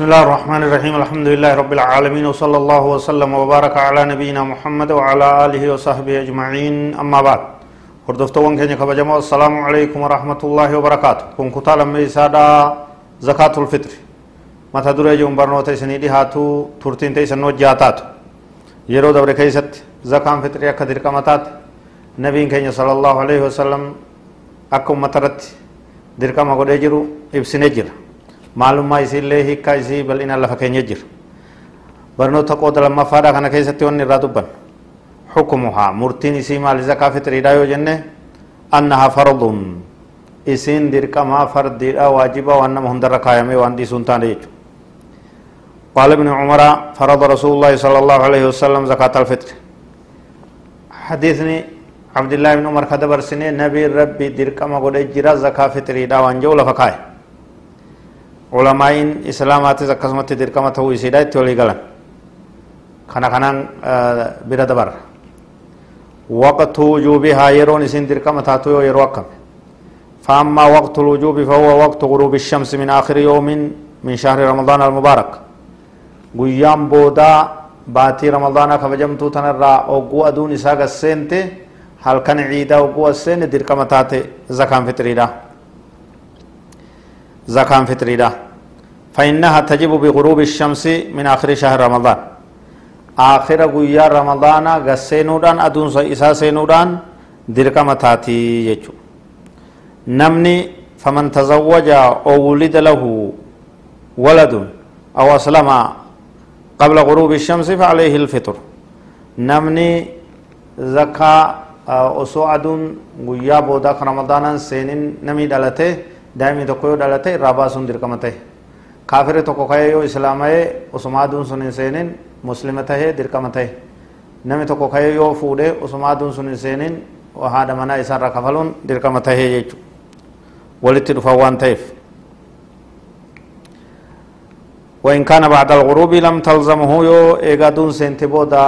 بسم الله الرحمن الرحيم الحمد لله رب العالمين وصلى الله وسلم وبارك على نبينا محمد وعلى آله وصحبه أجمعين أما بعد هردفتوان alaykum warahmatullaahi wabarakaatu kun kutaa lammeeysaadha zakaatul fitri mata duree jiruun barnoota isinii dhihaatu turtiin ta'e isin hojjaa taatu yeroo dabre keessatti zakaan fitrii akka dirqama taate nabiin keenya sala allahu alayhi wasalam akka ummata irratti dirqama godhee jiru ibsine jira maalummaa isiillee hiikkaa isii bal'ina lafa keenya jira barnoota qooda lammaffaadha kana keessatti wanni irraa dubban xukumuhaa murtiin isii maali zakaa fitriidha yoo jenne annaha fardun isiin dirqamaa fardiidha waajiba waan nama hundarra kaayamee waan dhiisuun taane jechuudha قال ابن عمر فرض رسول الله صلى الله عليه وسلم زكاة الفطر حديثني عبد الله بن عمر كدبر سنة نبي ربي دركما قد اجرى زكاة فطري دا وانجو علماء اسلامات زكاة دركما تو يسيدا تولي غلان كان كان بلا دبر وقت وجوبها يرون سن دركما تاتو يرو أكم فأما وقت الوجوب فهو وقت غروب الشمس من آخر يوم من شهر رمضان المبارك guyyaan boodaa baatii ramadaanaa kabajamtuu tanarraa ogguu aduun isaa gasseente halkan ciidaa ogguu asseene dirqama taate zakaan zakaan fitriidha فإنها تجب بغروب الشمس من آخر شهر رمضان. آخر قيا رمضان غسينودان أدون إسا سينودان درقم تاتي يجو نمني فمن تزوج أو ولد له ولد أو أسلم قبل غروب الشمس فعليه الفطر. نمني زكاة osoo aduun guyyaa boodaa kan ramadaanan namii dhalate daa'imni tokko yoo dhalate irraa baasuun dirqama ta'e kaafirri tokko ka'ee yoo islaama'ee osuma aduun sun hin seenin muslima tahee dirqama ta'e namni tokko ka'ee yoo fuudhee osuma aduun sun hin seenin haadha manaa isaarraa kafaluun dirqama tahee jechuudha walitti dhufan waan ta'eef. وإن كان بعد الغروب لم تلزمه يو إيغادون سنتي بودا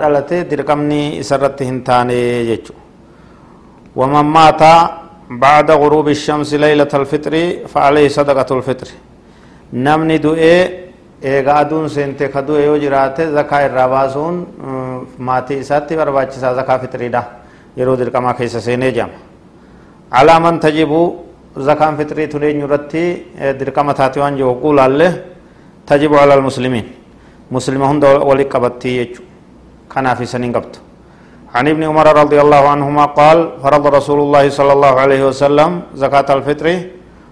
دلته درقمني إسرت هنتاني يجو ومن مات بعد غروب الشمس ليلة الفطر فعليه صدقة الفطر. نمني دوئي إيغادون سنتي كدوئي يو جراته زكاة الراباسون ماتي إساتي برباچسا زكاة فطري دا يرو درقما كيسا سيني جام. على من تجب زكاة فطري تلين يرتي درقما تاتيوان جو قول الله تجب على المسلمين مسلم هند ولي قبتي يجو كان في سنين قبت عن ابن عمر رضي الله عنهما قال فرض رسول الله صلى الله عليه وسلم زكاة الفطر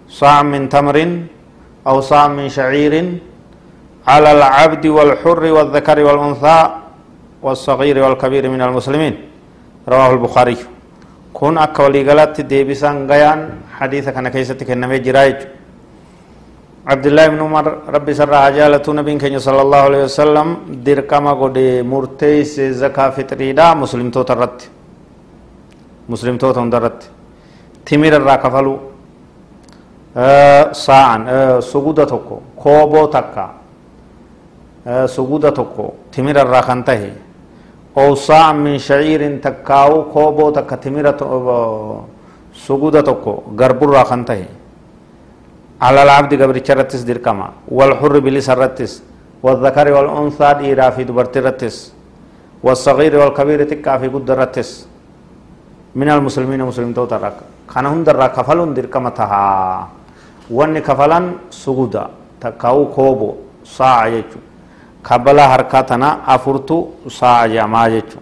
صاع من تمر أو صاع من شعير على العبد والحر والذكر والأنثى والصغير والكبير من المسلمين. رواه البخاري. كون أكولي غلط ديبسان غيان حديث كان كيستك النمي جرايج عبد الله بن عمر ربي سر جالته نبي كenya صلى الله عليه وسلم dirqama godhe murteeyse zakaa fitriidha muslimtoota irratti muslimtoota hunda irratti timira irraa kafalu sa'an suguda tokko kooboo takka suguda tokko timira irraa kan tahe oo sa'an min shaciirin takkaawu kooboo takka timira suguda tokko garburraa kan tahe على العبد قبر رتس دركما والحر بلس رتس والذكر والأنثى ديرا في دبرت رتس والصغير والكبير تكا في قد رتس. من المسلمين مسلم تو ترك كان هم در كفلون دركما تها. وان كفلان سجودا تكاو كوبو ساعة يجو كبلا حركاتنا أفرتو ساعة جما يجو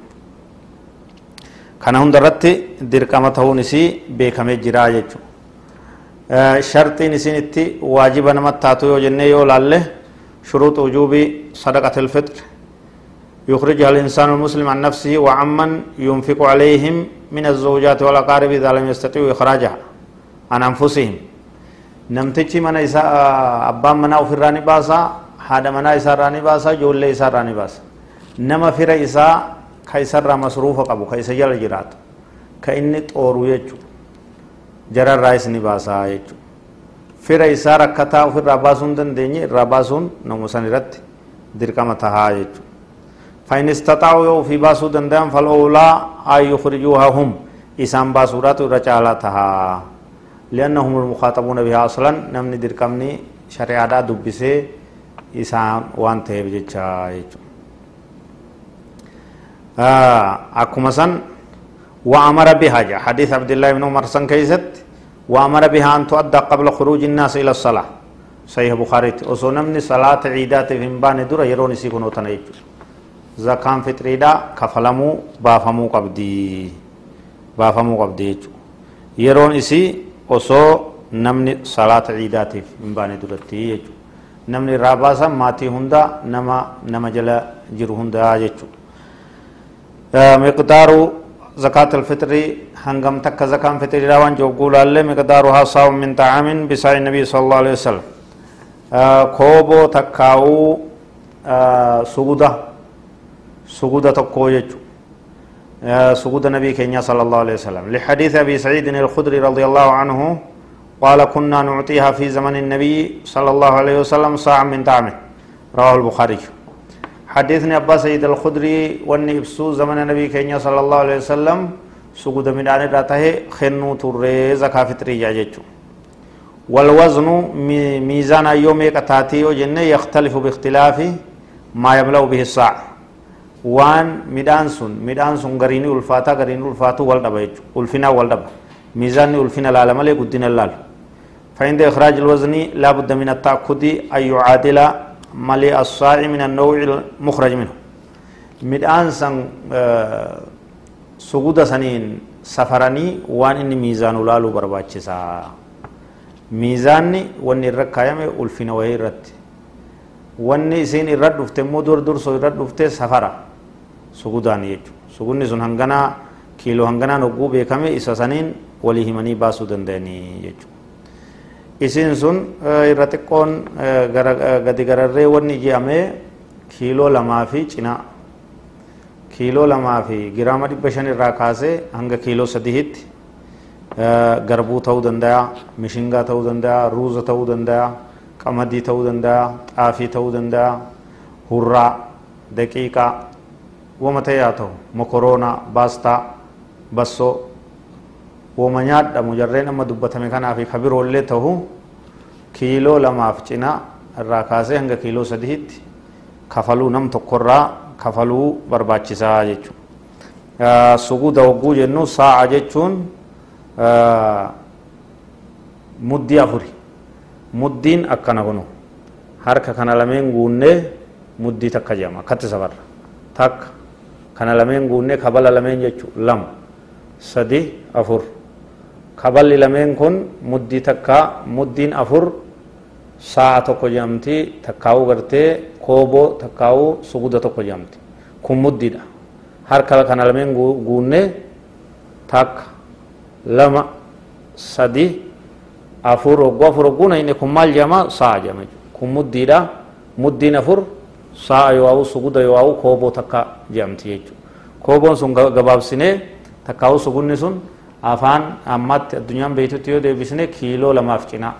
كان هم درت دركما تهو نسي بيكمه جرا يجو شرطين سنتي واجبا نمتاتو يو جنة يو لالله شروط وجوب صدقة الفطر. يخرجها الإنسان المسلم عن نفسه وعمن ينفق عليهم من الزوجات والأقارب إذا لم يستطيعوا إخراجها عن أنفسهم. نمتشي من إساء أبان منا وفراني باسا هذا منا إساء راني باسا جول إساء راني باسا. نما فر إساء كيسر مصروف قبو كيسر جل جرات كإني طورو يجو. jararraa isni baasaa jechuudha fira isaa rakkataa ofirraa baasuu hin dandeenye irraa baasuun namu san irratti dirqama tahaa jechuudha فإن استطاعوا يو في باسو دندان فالأولى أن يخرجوها هم إسان باسورات رجالتها لأنهم المخاطبون بها أصلا نمني دركمني شريعة دبسي isaan waan ta'eef jecha jechuudha. akkuma san وأمر بها. حديث عبد الله بن عمر سن كيست وأمر بها أن تؤدى قبل خروج الناس إلى الصلاة. صحيح بخاري. وسو نمني صلاة عيدات في مبان درا يروني سيكون وتنيج زكام فطريدا كفلمو بافمو قبدي. بافمو قبدي. يرون إسي وسو namni salaata ciidaatiif hin baane duratti jechuudha namni irraa baasan maatii hundaa nama nama jala jiru hundaa jechuudha miqdaaru zakaat alfitrii hangam takka zakaan fitrii waan jogguu laalle miqdaaruhaa saawun min xaacamin bisaa'i nabii sala allahu alehi wasalam kooboo takkaa'uu suguda suguda tokkoo jechuudha suguda nabii keenya sala allahu alehi wasalam lixadiisi abi saciidin alkhudri radi allahu anhu قال كنا نعطيها في زمن النبي صلى الله عليه وسلم صاع من طعام رواه البخاري حدثني أبا سيد الخدري واني إبسو زمن النبي كينيا صلى الله عليه وسلم سقود من آن راته خنو ترى زكاة فطرية جيتشو والوزن ميزان يوم قتاتي وجنة يختلف باختلاف ما يملأ به الصاع وان ميدان سن ميدان سن غريني الفاتا غريني الفاتو والدبا الفنا والدبا. ميزان الفنا لا لمالي قدين اللال. فعند إخراج الوزن لا بد من التأكد أن يعادل ملء الصاع من النوع المخرج منه midhaan san suguda saniin safaranii waan inni miizaanu laaluu barbaachisaa miizaanni wanni irra kaayame ulfina wayii irratti wanni isiin irra dhufte immoo dur dursoo irra dhufte safara sugudaan jechuudha sugudni sun hanganaa kiiloo hanganaan hogguu beekame isa saniin walii himanii baasuu danda'anii jechuudha isiin sun irra xiqqoon gadi gararree wanni ije'amee kiiloo lamaa fi cinaa kiiloo lamaa fi giraama dhibba shan irraa kaasee hanga kiiloo sadiitti garbuu ta'uu danda'a mishingaa ta'uu danda'a ruuza ta'uu danda'a qamadii ta'uu danda'a xaafii ta'uu danda'a hurraa daqiiqaa wama ta'e haa ta'u mokoroonaa baastaa bassoo woma nyaadhamu jarreen amma dubbatame kanaa fi kabiroollee ta'u kiiloo lamaaf cinaa irraa kaasee hanga kiiloo sadiitti kafaluu nam tokkorraa kafaluu barbaachisaa jechuudha. Suguda hogguu jennu saa'a jechuun muddii afuri muddiin akkana kunu harka kana lameen guunnee muddii takka jedhama akkatti safarra takka kana lameen guunnee kabala lameen jechuudha lama sadi afur kaballi lameen kun muddii takka muddiin afur sa'a tokko jedhamti takkaa'uu gartee kooboo takkaa'uu suguda tokko jedhamti kun muddiidha harka kana lameen guunnee takka lama sadi afur hogguu afur hogguuna inni kun maal jedhama sa'a jedhama kun muddiidha muddiin afur sa'a yoo haa'u suguda yoo haa'u kooboo takka jedhamti jechuudha kooboon sun gabaabsinee takkaa'uu sugudni sun afaan ammatti addunyaan beektutti yoo deebisne kiiloo lamaaf cinaa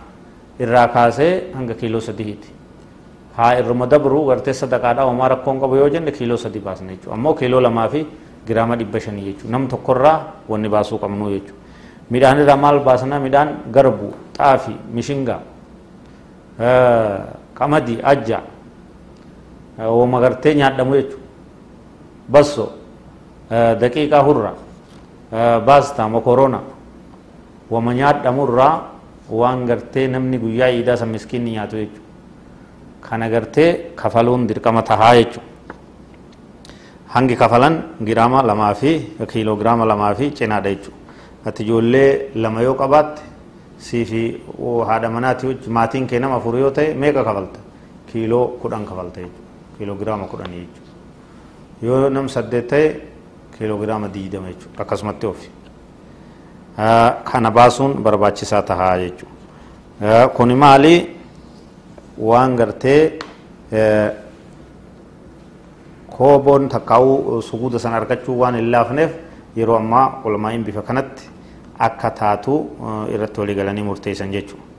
irraa kaasee hanga kiiloo sadiiti haa irruma dabru gartee sadaqaadhaa homaa rakkoon qabu yoo jenne kiiloo sadii baasna jechuudha ammoo kiiloo lamaa fi giraama dhibba shanii jechuudha nam tokkorraa wanni baasuu qabnu jechuudha midhaan irraa maal baasna midhaan garbu xaafi mishingaa qamadii ajja woma gartee nyaadhamu jechuudha basso daqiiqaa hurra baastaa mokoroona wama nyaadhamurraa waan gartee namni guyyaa iidaa san miskiinni nyaatu jechuudha kana gartee kafaluun dirqama tahaa jechuudha hangi kafalan giraama lamaa fi kiiloo giraama lamaa fi cinaadha jechuudha ati ijoollee lama yoo qabaatte sii fi haadha manaati maatiin kee nama afur yoo ta'e meeqa kafalta kiiloo kudhan kafalta jechuudha kiiloo giraama kudhanii jechuudha yoo nam saddeet ta'e kiiloogiraama diidama jechuudha akkasumatti ofi kana baasuun barbaachisaa tahaa jechuudha kuni maali waan gartee kooboon takkaa'uu suguuda san argachuu waan hin laafneef yeroo ammaa olmaa'iin bifa kanatti akka taatu irratti walii galanii murteessan jechuudha.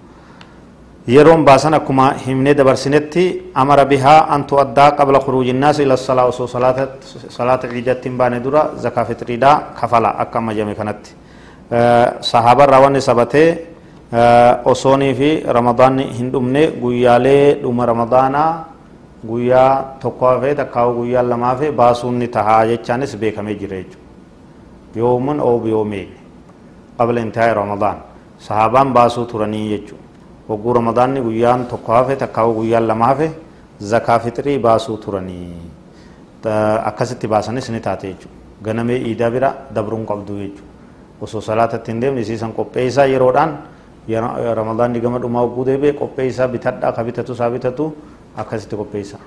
Yeroon baasan akkuma himnee dabarsinetti amara bihaa an tu'addaa qabla khuruuji innaasi ila salaa osoo salaata ciidatti hin baane dura zakaa fitriidhaa kafala akka amma jame kanatti sahaabarraa wanni sabatee osoonii fi ramadaanni hin dhumne guyyaalee dhuma ramadaanaa guyyaa tokko hafee takkaa'u guyyaa lama hafee baasuun ni tahaa jechaanis beekamee jira jechuudha yoomun oo yoomee qabla intaa'e ramadaan sahaabaan baasuu turanii jechuudha wagguu ramadaanni guyyaan tokko hafe takkaa'u guyyaan lama hafe zakaa fixrii baasuu turanii akkasitti baasanis ni taate jechuudha ganamee iidaa bira dabruun qabdu jechuudha osoo salaatatti hin deemne isiisan qopheessaa yeroodhaan ramadaanni gama dhumaa wagguu deebi'e qopheessaa bitadhaa ka bitatu isaa bitatu akkasitti qopheessa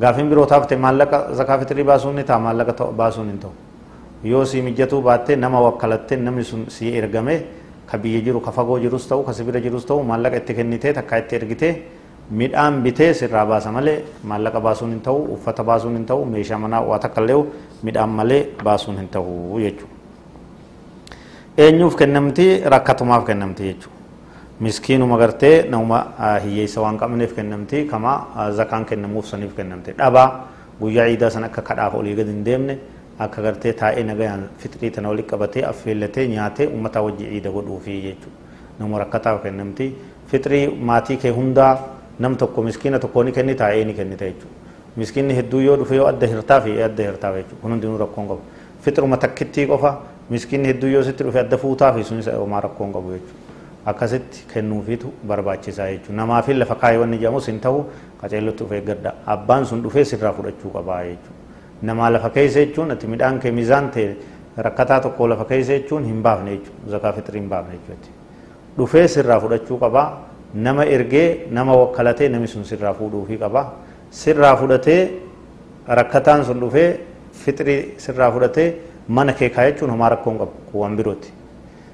gaafiin birootaaf ta'e maallaqa zakaa fitrii baasuun ni ta'a maallaqa baasuun hin ta'u yoo si mijatuu baattee nama wakkalattee namni sun si ergame ka biyya jiru ka fagoo jirus ta'u ka sibira jirus ta'u maallaqa itti kennitee takka itti ergitee midhaan bitee sirraa baasa malee maallaqa baasuun hin ta'u uffata baasuun hin ta'u meeshaa manaa waa takka illee midhaan malee baasuun hin ta'u jechuudha. Eenyuuf kennamti rakkatumaaf kennamti jechuudha. miskiinuma gartee nama hiyyeessa waan qabneef kennamti kama zakaan kennamuuf saniif kennamte dhabaa guyyaa ciidaa san akka kadhaaf olii gad hin deemne akka gartee taa'ee nagayaan fixrii tana walitti qabatee affeellatee nyaatee uummataa wajji ciida godhuufi jechuudha nama rakkataaf kennamti fixrii maatii kee hundaa nam tokko miskiina tokko ni kenni taa'ee ni kennita jechuudha miskiinni hedduu yoo dhufe yoo adda hirtaa fi adda hirtaa jechuudha kun hundinuu rakkoon qabu fixruma takkittii qofa miskiinni hedduu yoo sitti dhufe adda fuutaa fi sunis homaa rakkoon qabu jechuudha akkasitti kennuufiitu barbaachisaa jechuudha namaafin lafa kaayee wanni jedhamus hin ta'u qaceellotti of eeggadha abbaan sun dhufee sirraa fudhachuu qabaa jechuudha namaa lafa keessa jechuun ati midhaan kee miizaan ta'e rakkataa tokko lafa keessa jechuun hin baafne jechuudha zakaa fitrii hin baafne jechuudha dhufee sirraa fudhachuu qabaa nama ergee nama wakkalatee namni sun sirraa fuudhuufii qabaa sirraa fudhatee rakkataan sun dhufee fitrii sirraa fudhatee mana kee kaayachuun homaa rakkoon qabu waan birooti.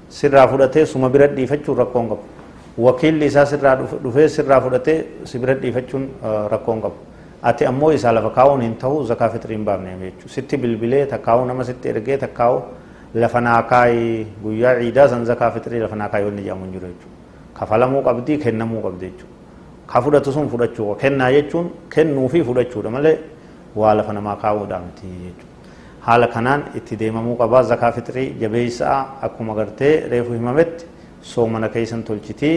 sirraa fudhatee suma bira dhiifachuun rakkoon qabu wakiilli isaa sirraa dhufee sirraa fudhatee si bira dhiifachuun rakkoon qabu ati ammoo isaa lafa kaa'uun hin ta'u zakaa fitrii hin baafne jechuudha sitti bilbilee takkaa'uu nama sitti ergee takkaa'u lafa naa kaayi guyyaa ciidaa san zakaa fitrii lafa naa kaayi wanni jedhamu hin jiru jechuudha kafalamuu qabdii kennamuu qabdi jechuudha ka fudhatu sun fudhachuu kennaa jechuun kennuu fi fudhachuudha malee waa lafa namaa kaa'uudhaa miti jechuudha. haala kanaan itti deemamuu qabaa zakaa fixrii jabeessaa akkuma gartee reefu himametti soomana keessan tolchitii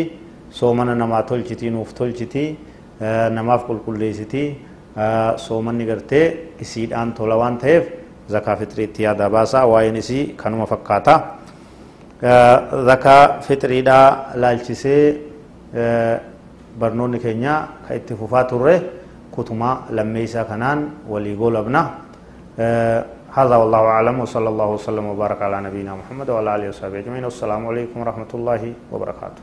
soomana namaa tolchitii nuuf tolchitii namaaf qulqulleessitii soomanni gartee isiidhaan tola waan ta'eef zakaa fixrii itti yaada baasaa waa'een isii kanuma fakkaata zakaa fixriidhaa laalchisee barnoonni keenya kan itti fufaa turre kutumaa lammeessaa kanaan walii goolabna هذا والله أعلم وصلى الله وسلم وبارك على نبينا محمد وعلى آله وصحبه أجمعين والسلام عليكم ورحمة الله وبركاته